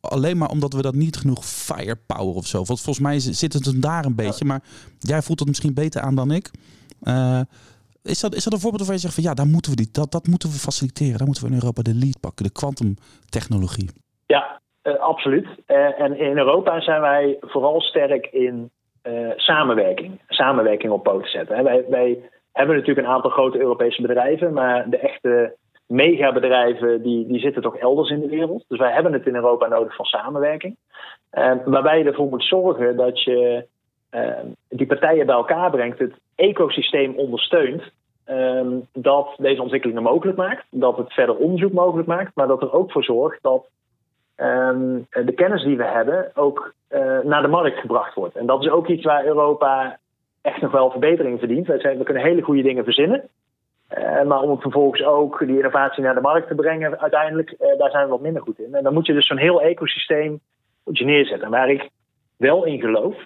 Speaker 2: alleen maar omdat we dat niet genoeg firepower of zo. Want volgens mij zit het hem daar een beetje. Maar jij voelt het misschien beter aan dan ik. Uh, is, dat, is dat een voorbeeld waarvan je zegt van ja, daar moeten we die, dat, dat moeten we faciliteren. Daar moeten we in Europa de lead pakken, de kwantumtechnologie.
Speaker 3: Ja, uh, absoluut. Uh, en in Europa zijn wij vooral sterk in samenwerking. Samenwerking op poten zetten. Wij, wij hebben natuurlijk een aantal grote Europese bedrijven, maar de echte megabedrijven die, die zitten toch elders in de wereld. Dus wij hebben het in Europa nodig van samenwerking. Uh, waarbij je ervoor moet zorgen dat je uh, die partijen bij elkaar brengt, het ecosysteem ondersteunt. Uh, dat deze ontwikkelingen mogelijk maakt, dat het verder onderzoek mogelijk maakt, maar dat er ook voor zorgt dat ehm, de kennis die we hebben ook uh, naar de markt gebracht wordt. En dat is ook iets waar Europa echt nog wel verbetering verdient. Wij zijn, we kunnen hele goede dingen verzinnen. Uh, maar om vervolgens ook die innovatie naar de markt te brengen, uiteindelijk, uh, daar zijn we wat minder goed in. En dan moet je dus zo'n heel ecosysteem moet je neerzetten. En waar ik wel in geloof,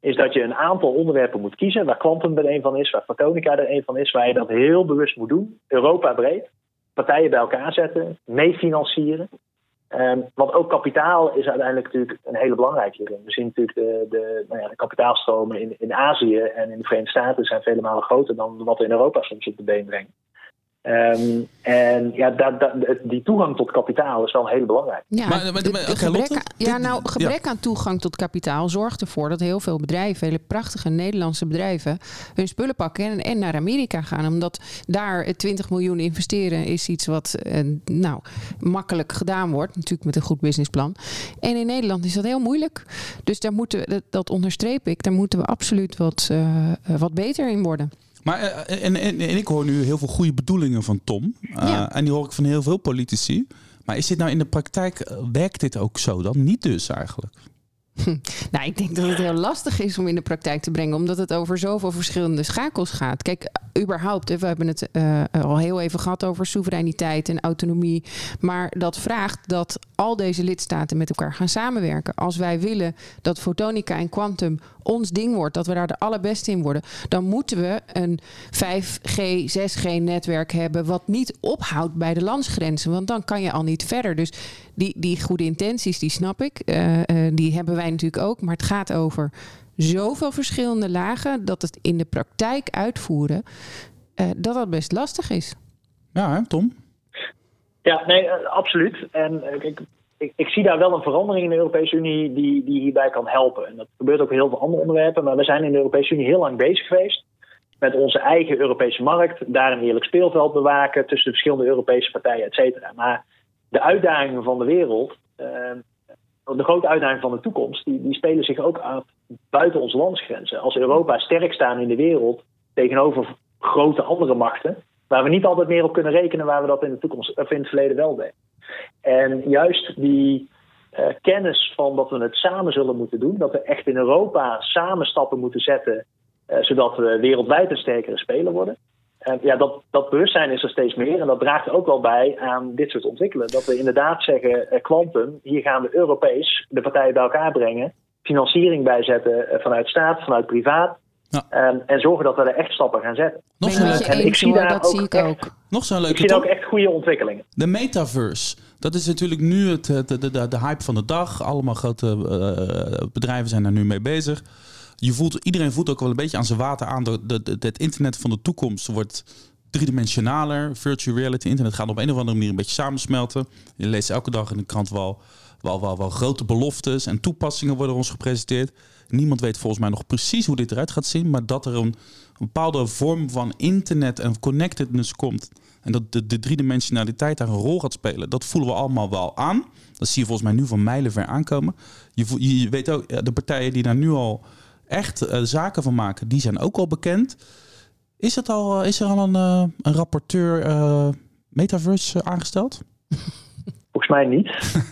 Speaker 3: is dat je een aantal onderwerpen moet kiezen, waar quantum er een van is, waar fotonica er een van is, waar je dat heel bewust moet doen, Europa breed, partijen bij elkaar zetten, meefinancieren. Um, want ook kapitaal is uiteindelijk natuurlijk een hele belangrijke hierin. We zien natuurlijk de, de, nou ja, de kapitaalstromen in, in Azië en in de Verenigde Staten zijn vele malen groter dan wat we in Europa soms op de been brengen. Um, en ja, dat, dat, die toegang tot kapitaal is wel heel belangrijk.
Speaker 1: Ja, maar, maar, maar, gebrek, aan, ja, nou, gebrek aan toegang tot kapitaal zorgt ervoor dat heel veel bedrijven, hele prachtige Nederlandse bedrijven, hun spullen pakken en, en naar Amerika gaan. Omdat daar 20 miljoen investeren is iets wat uh, nou, makkelijk gedaan wordt. Natuurlijk met een goed businessplan. En in Nederland is dat heel moeilijk. Dus daar moeten, dat, dat onderstreep ik, daar moeten we absoluut wat, uh, wat beter in worden.
Speaker 2: Maar eh, en, en, en, ik hoor nu heel veel goede bedoelingen van Tom. Uh, En die hoor ik van heel veel politici. Maar is dit nou in de praktijk, eh, werkt dit ook zo dan? Niet dus eigenlijk.
Speaker 1: Nou, ik denk dat het heel lastig is om in de praktijk te brengen, omdat het over zoveel verschillende schakels gaat. Kijk, überhaupt, we hebben het uh, al heel even gehad over soevereiniteit en autonomie. Maar dat vraagt dat al deze lidstaten met elkaar gaan samenwerken. Als wij willen dat fotonica en quantum ons ding wordt, dat we daar de allerbeste in worden, dan moeten we een 5G, 6G-netwerk hebben wat niet ophoudt bij de landsgrenzen. Want dan kan je al niet verder. Dus die, die goede intenties, die snap ik. Uh, uh, die hebben wij natuurlijk ook. Maar het gaat over zoveel verschillende lagen dat het in de praktijk uitvoeren, uh, dat dat best lastig is.
Speaker 2: Ja, hè, Tom?
Speaker 3: Ja, nee, absoluut. En ik, ik, ik, zie daar wel een verandering in de Europese Unie die, die hierbij kan helpen. En dat gebeurt ook op heel veel andere onderwerpen. Maar we zijn in de Europese Unie heel lang bezig geweest met onze eigen Europese markt. Daar een eerlijk speelveld bewaken tussen de verschillende Europese partijen, et cetera. Maar de uitdagingen van de wereld, uh, de grote uitdagingen van de toekomst, die, die spelen zich ook af buiten onze landsgrenzen. Als Europa sterk staan in de wereld tegenover grote andere machten, waar we niet altijd meer op kunnen rekenen waar we dat in de toekomst of in het verleden wel deden. En juist die uh, kennis van dat we het samen zullen moeten doen, dat we echt in Europa samen stappen moeten zetten, uh, zodat we wereldwijd een sterkere speler worden. En ja, dat, dat bewustzijn is er steeds meer en dat draagt ook wel bij aan dit soort ontwikkelen. Dat we inderdaad zeggen, quantum, hier gaan we Europees de partijen bij elkaar brengen, financiering bijzetten vanuit staat, vanuit privaat. Ja. Um, en zorgen dat we er echt stappen gaan zetten.
Speaker 1: Nog zo'n leuke en ik zie daar dat ook zie ik
Speaker 3: echt,
Speaker 1: ook.
Speaker 2: Nog zo'n leuke
Speaker 3: ik zie daar ook echt goede ontwikkelingen.
Speaker 2: De metaverse. Dat is natuurlijk nu het, de, de, de, de hype van de dag. Allemaal grote uh, bedrijven zijn daar nu mee bezig. Je voelt, iedereen voelt ook wel een beetje aan zijn water aan. Dat het internet van de toekomst wordt driedimensionaler. Virtual reality, internet gaat op een of andere manier een beetje samensmelten. Je leest elke dag in de krant wel, wel, wel, wel grote beloftes en toepassingen worden ons gepresenteerd. Niemand weet volgens mij nog precies hoe dit eruit gaat zien, maar dat er een, bepaalde vorm van internet en connectedness komt. En dat de, de driedimensionaliteit daar een rol gaat spelen, dat voelen we allemaal wel aan. Dat zie je volgens mij nu van mijlenver aankomen. Je, je weet ook, de partijen die daar nu al echt uh, zaken van maken, die zijn ook al bekend. Is, het al, is er al een, uh, een rapporteur uh, metaverse aangesteld?
Speaker 3: Volgens mij niet.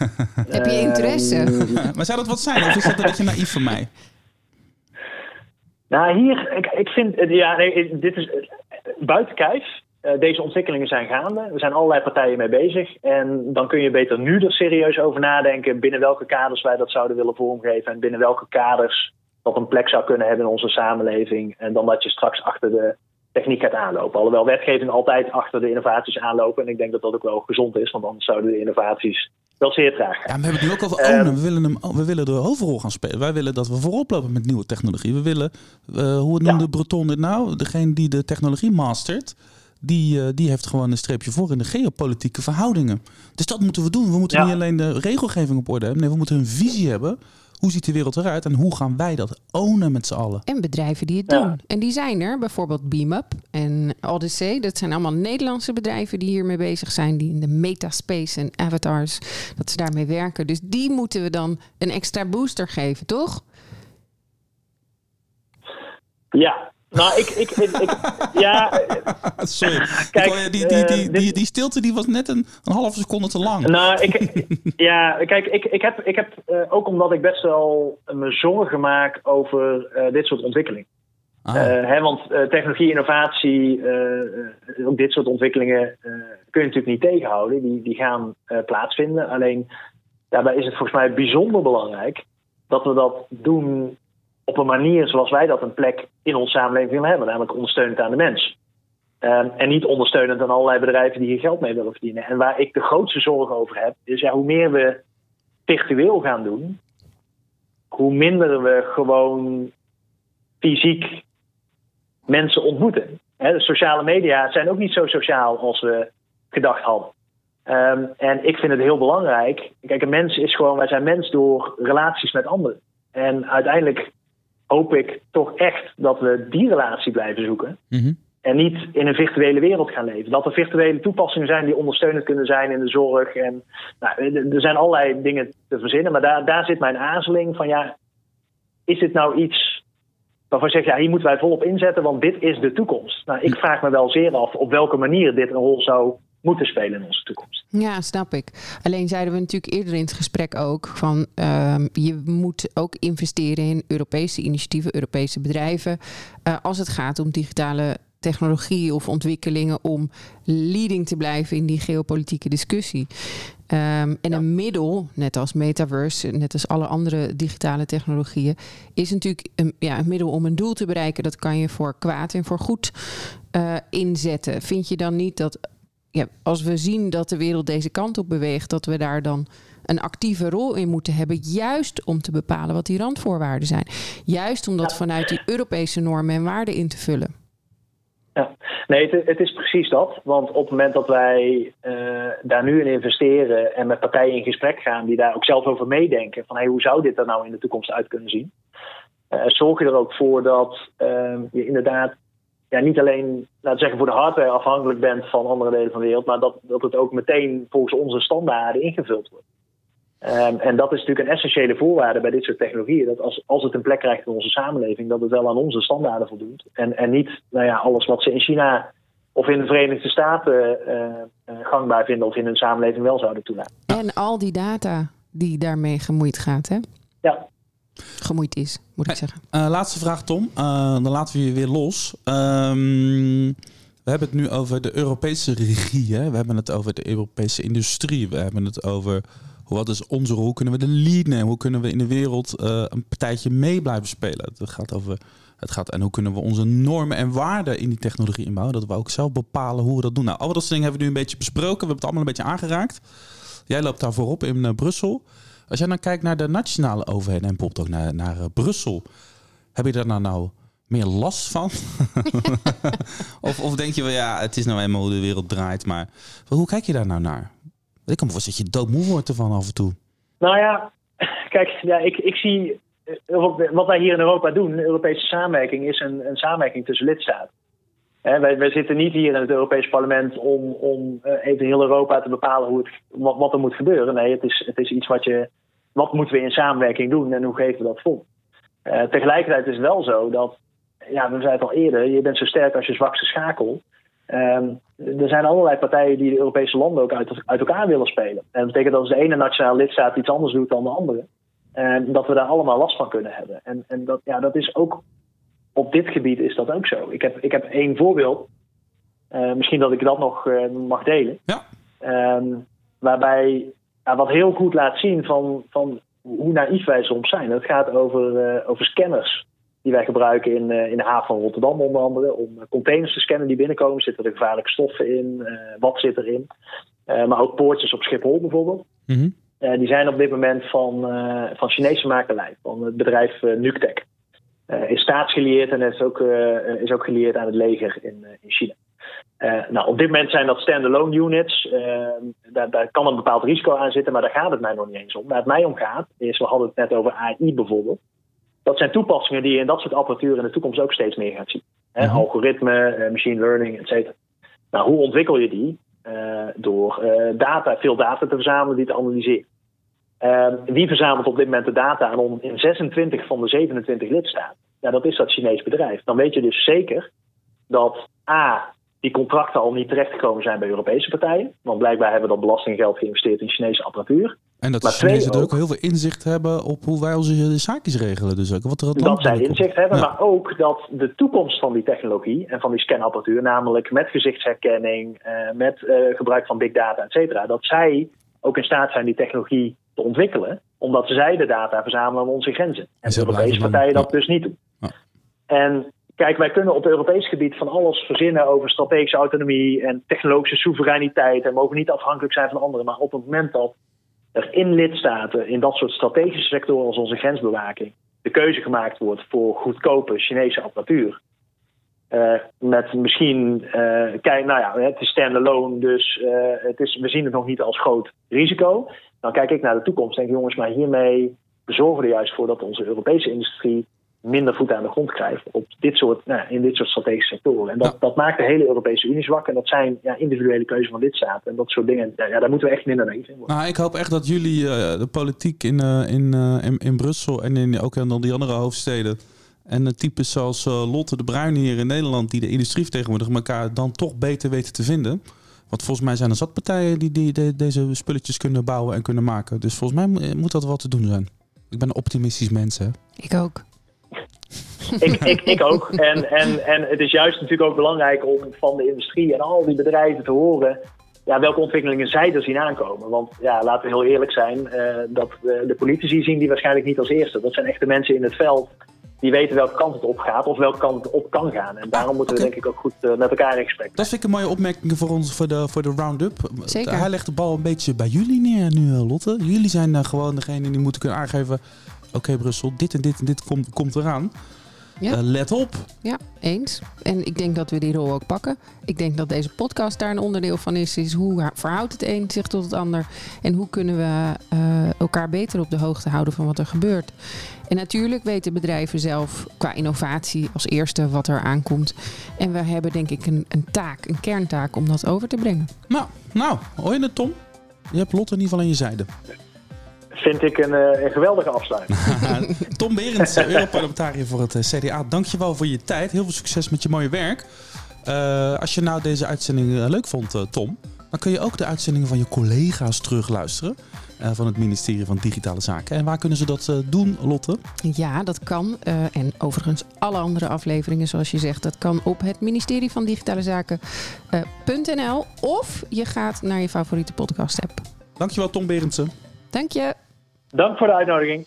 Speaker 1: Heb je interesse?
Speaker 3: Ehm,
Speaker 2: maar zou dat wat zijn? Of is dat een beetje naïef van mij?
Speaker 3: Nou, hier, ik, ik vind, ja, nee, dit is buiten kijf. Uh, deze ontwikkelingen zijn gaande. Er zijn allerlei partijen mee bezig. En dan kun je beter nu er serieus over nadenken binnen welke kaders wij dat zouden willen vormgeven. En binnen welke kaders dat een plek zou kunnen hebben in onze samenleving. En dan dat je straks achter de techniek gaat aanlopen. Alhoewel wetgeving altijd achter de innovaties aanlopen. En ik denk dat dat ook wel gezond is, want anders zouden de innovaties wel zeer traag gaan.
Speaker 2: Ja, we hebben het nu ook over ownen. Um, we, willen hem, we willen de hoofdrol gaan spelen. Wij willen dat we voorop lopen met nieuwe technologie. We willen, uh, hoe noemde ja. Breton dit nou? Degene die de technologie mastert. Die, uh, die heeft gewoon een streepje voor in de geopolitieke verhoudingen. Dus dat moeten we doen. We moeten ja. niet alleen de regelgeving op orde hebben. Nee, we moeten een visie hebben hoe ziet de wereld eruit en hoe gaan wij dat ownen met z'n allen?
Speaker 1: En bedrijven die het ja. doen. En die zijn er, bijvoorbeeld BeamUp en Odyssey. Dat zijn allemaal Nederlandse bedrijven die hiermee bezig zijn, die in de metaspace en avatars, dat ze daarmee werken. Dus die moeten we dan een extra booster geven, toch?
Speaker 3: Ja, nou, ik, ik, ik, ik ja.
Speaker 2: Sorry. Kijk, die, die, die, die, die stilte die was net een, een halve seconde te lang.
Speaker 3: Nou, ik, ja, kijk, ik, ik heb, ik heb uh, ook omdat ik best wel me zorgen maak over uh, dit soort ontwikkelingen. Ah. Uh, hè, want technologie, innovatie, ook dit soort ontwikkelingen kun je natuurlijk niet tegenhouden. Die, die gaan plaatsvinden. Alleen daarbij is het volgens mij bijzonder belangrijk dat we dat doen op een manier zoals wij dat een plek in onze samenleving willen hebben, namelijk ondersteunend aan de mens. Um, en niet ondersteunend aan allerlei bedrijven die hier geld mee willen verdienen. En waar ik de grootste zorgen over heb, is ja, hoe meer we virtueel gaan doen, hoe minder we gewoon fysiek mensen ontmoeten. De sociale media zijn ook niet zo sociaal als we gedacht hadden. Um, en ik vind het heel belangrijk. Kijk, een mens is gewoon, wij zijn mens door relaties met anderen. En uiteindelijk hoop ik toch echt dat we die relatie blijven zoeken. Mm-hmm. En niet in een virtuele wereld gaan leven. Dat er virtuele toepassingen zijn die ondersteunend kunnen zijn in de zorg. En nou, er zijn allerlei dingen te verzinnen. Maar daar, daar zit mijn aarzeling van ja, is dit nou iets waarvan je zegt, ja, hier moeten wij volop inzetten, want dit is de toekomst. Nou, ik vraag me wel zeer af op welke manier dit een rol zou moeten spelen in onze toekomst.
Speaker 1: Ja, snap ik. Alleen zeiden we natuurlijk eerder in het gesprek ook van um, je moet ook investeren in Europese initiatieven, Europese bedrijven. Uh, als het gaat om digitale technologie of ontwikkelingen om leading te blijven in die geopolitieke discussie. Ehm, en een middel, net als metaverse, net als alle andere digitale technologieën, is natuurlijk een, ja, een middel om een doel te bereiken. Dat kan je voor kwaad en voor goed uh, inzetten. Vind je dan niet dat ja, als we zien dat de wereld deze kant op beweegt, dat we daar dan een actieve rol in moeten hebben, juist om te bepalen wat die randvoorwaarden zijn. Juist om dat vanuit die Europese normen en waarden in te vullen.
Speaker 3: Ja, nee, het, het, is precies dat. Want op het moment dat wij uh, daar nu in investeren en met partijen in gesprek gaan die daar ook zelf over meedenken, van hey, hoe zou dit er nou in de toekomst uit kunnen zien? Uh, zorg je er ook voor dat uh, je inderdaad ja, niet alleen, laten we zeggen, voor de hardware afhankelijk bent van andere delen van de wereld, maar dat, dat het ook meteen volgens onze standaarden ingevuld wordt. Um, en dat is natuurlijk een essentiële voorwaarde bij dit soort technologieën. Dat als, als het een plek krijgt in onze samenleving, dat het wel aan onze standaarden voldoet. En, en niet nou ja, alles wat ze in China of in de Verenigde Staten uh, uh, gangbaar vinden of in hun samenleving wel zouden toelaten.
Speaker 1: En al die data die daarmee gemoeid gaat, hè?
Speaker 3: Ja.
Speaker 1: Gemoeid is, moet ik zeggen.
Speaker 2: Uh, laatste vraag, Tom. dan laten we je weer los. Um, we hebben het nu over de Europese regie. Hè? We hebben het over de Europese industrie. We hebben het over wat is onze rol? Hoe kunnen we de lead nemen? Hoe kunnen we in de wereld uh, een partijtje mee blijven spelen? Het gaat over het gaat en hoe kunnen we onze normen en waarden in die technologie inbouwen? Dat we ook zelf bepalen hoe we dat doen. Nou, al dat soort dingen hebben we nu een beetje besproken. We hebben het allemaal een beetje aangeraakt. Jij loopt daar voorop in uh, Brussel. Als jij dan kijkt naar de nationale overheden en bijvoorbeeld ook naar, naar uh, Brussel, heb je daar nou, nou meer last van? of, of denk je wel, ja, het is nou eenmaal hoe de wereld draait, maar hoe kijk je daar nou naar? Ik kan me voorstellen dat je doodmoe wordt ervan af en toe.
Speaker 3: Nou ja, kijk, ja, ik, ik zie wat wij hier in Europa doen, Europese samenwerking, is een, een samenwerking tussen lidstaten. Wij, wij, zitten niet hier in het Europese parlement om, om uh, even heel Europa te bepalen hoe het, wat, er moet gebeuren. Nee, het is, het is iets wat je. Wat moeten we in samenwerking doen en hoe geven we dat vol? Uh, tegelijkertijd is het wel zo dat. Ja, we zeiden het al eerder, je bent zo sterk als je zwakste schakel. Um, er zijn allerlei partijen die de Europese landen ook uit, uit, elkaar willen spelen. En dat betekent dat als de ene nationale lidstaat iets anders doet dan de andere, en dat we daar allemaal last van kunnen hebben. En, en dat, ja, dat is ook op dit gebied is dat ook zo. Ik heb, ik heb één voorbeeld. Uh, misschien dat ik dat nog uh, mag delen.
Speaker 2: Ja.
Speaker 3: Um, waarbij uh, wat heel goed laat zien van, van hoe naïef wij soms zijn. Het gaat over, uh, over scanners die wij gebruiken in, in de haven van Rotterdam onder andere. Om containers te scannen die binnenkomen. Zitten er gevaarlijke stoffen in? Wat zit erin? Maar ook poortjes op Schiphol bijvoorbeeld.
Speaker 2: Mm -hmm.
Speaker 3: die zijn op dit moment van, van Chinese makelij. Van het bedrijf Nuctec. Is staatsgelieerd en is ook, is ook gelieerd aan het leger in, in China. nou, op dit moment zijn dat standalone units. daar, daar kan een bepaald risico aan zitten, maar daar gaat het mij nog niet eens om. Waar het mij om gaat, is, we hadden het net over AI bijvoorbeeld dat zijn toepassingen die je in dat soort apparatuur in de toekomst ook steeds meer gaat zien. Hè?
Speaker 2: Mhm.
Speaker 3: Algoritme, machine learning, et cetera. Nou, hoe ontwikkel je die? Door data, veel data te verzamelen, die te analyseren. Uh, wie verzamelt op dit moment de data aan in 26 van de 27 lidstaten? Ja, dat is dat Chinees bedrijf. Dan weet je dus zeker dat A, die contracten al niet terechtgekomen zijn bij Europese partijen. Want blijkbaar hebben we dat belastinggeld geïnvesteerd in Chinese apparatuur.
Speaker 2: En dat de Chinezen er ook heel veel inzicht hebben op hoe wij onze zaakjes regelen. Dus ook wat er
Speaker 3: dat zij inzicht hebben, ja. maar ook dat de toekomst van die technologie en van die scanapparatuur, namelijk met gezichtsherkenning, uh, met uh, gebruik van big data, et cetera, dat zij ook in staat zijn die technologie te ontwikkelen, omdat zij de data verzamelen aan onze grenzen. En de Europese partijen dat dus niet doen.
Speaker 2: Ja.
Speaker 3: En Kijk, wij kunnen op Europees gebied van alles verzinnen over strategische autonomie en technologische soevereiniteit en mogen niet afhankelijk zijn van anderen. Maar op het moment dat er in lidstaten, in dat soort strategische sectoren als onze grensbewaking, de keuze gemaakt wordt voor goedkope Chinese apparatuur. Uh, met misschien, uh, kijk, nou ja, het is standalone, dus uh, het is, we zien het nog niet als groot risico. Dan kijk ik naar de toekomst en denk jongens, maar hiermee zorgen we er juist voor dat onze Europese industrie minder voet aan de grond krijgt op dit soort, nou, in dit soort strategische sectoren. En dat,
Speaker 2: Ja.
Speaker 3: dat maakt de hele Europese Unie zwak. En dat zijn ja, individuele keuzes van lidstaten. En dat soort dingen, ja, daar moeten we echt minder naïef in worden.
Speaker 2: Nou, ik hoop echt dat jullie eh, de politiek in, eh, in, eh, in, in Brussel en in, ook in al die andere hoofdsteden. En de types zoals Lotte de Bruin hier in Nederland, die de industrie vertegenwoordigen, elkaar dan toch beter weten te vinden. Want volgens mij zijn er zat partijen die, die de- deze spulletjes kunnen bouwen en kunnen maken. Dus volgens mij mo- moet dat wel te doen zijn. Ik ben een optimistisch mens, hè.
Speaker 1: Ik ook.
Speaker 3: ik, ik, ik ook. En, en, en het is juist natuurlijk ook belangrijk om van de industrie en al die bedrijven te horen. ja, welke ontwikkelingen zij er zien aankomen. Want ja, laten we heel eerlijk zijn, dat de, de politici zien die waarschijnlijk niet als eerste. Dat zijn echte mensen in het veld die weten welke kant het op gaat of welke kant het op kan gaan. En daarom moeten we denk ik ook goed uh, met elkaar in gesprek.
Speaker 2: Dat vind ik een mooie opmerking voor ons voor de, voor de round-up.
Speaker 1: Zeker.
Speaker 2: Hij legt de bal een beetje bij jullie neer nu, eh, Lotte. Jullie zijn uh, gewoon degene die moeten kunnen aangeven... Oké Brussel, dit en dit en dit komt, komt eraan. Ja. let op.
Speaker 1: Ja, eens. En ik denk dat we die rol ook pakken. Ik denk dat deze podcast daar een onderdeel van is. Is hoe verhoudt het een zich tot het ander? En hoe kunnen we elkaar beter op de hoogte houden van wat er gebeurt? En natuurlijk weten bedrijven zelf qua innovatie als eerste wat er aankomt. En we hebben denk ik een, een taak, een kerntaak om dat over te brengen.
Speaker 2: Nou, nou, hoor je het Tom? Je hebt Lotte in ieder geval aan je zijde.
Speaker 3: Vind ik een, een geweldige afsluiting.
Speaker 2: Tom Berends, Europarlementariër voor het CDA. Dankjewel voor je tijd. Heel veel succes met je mooie werk. Uh, als je nou deze uitzending leuk vond, Tom, dan kun je ook de uitzendingen van je collega's terugluisteren. Uh, van het ministerie van Digitale Zaken. En waar kunnen ze dat uh, doen, Lotte?
Speaker 1: Ja, dat kan. Uh, en overigens alle andere afleveringen, zoals je zegt, dat kan op het ministerie van Digitale Zaken.nl. of je gaat naar je favoriete podcast-app.
Speaker 2: Dankjewel, Tom Berendsen.
Speaker 1: Dank je.
Speaker 3: Dank voor de uitnodiging.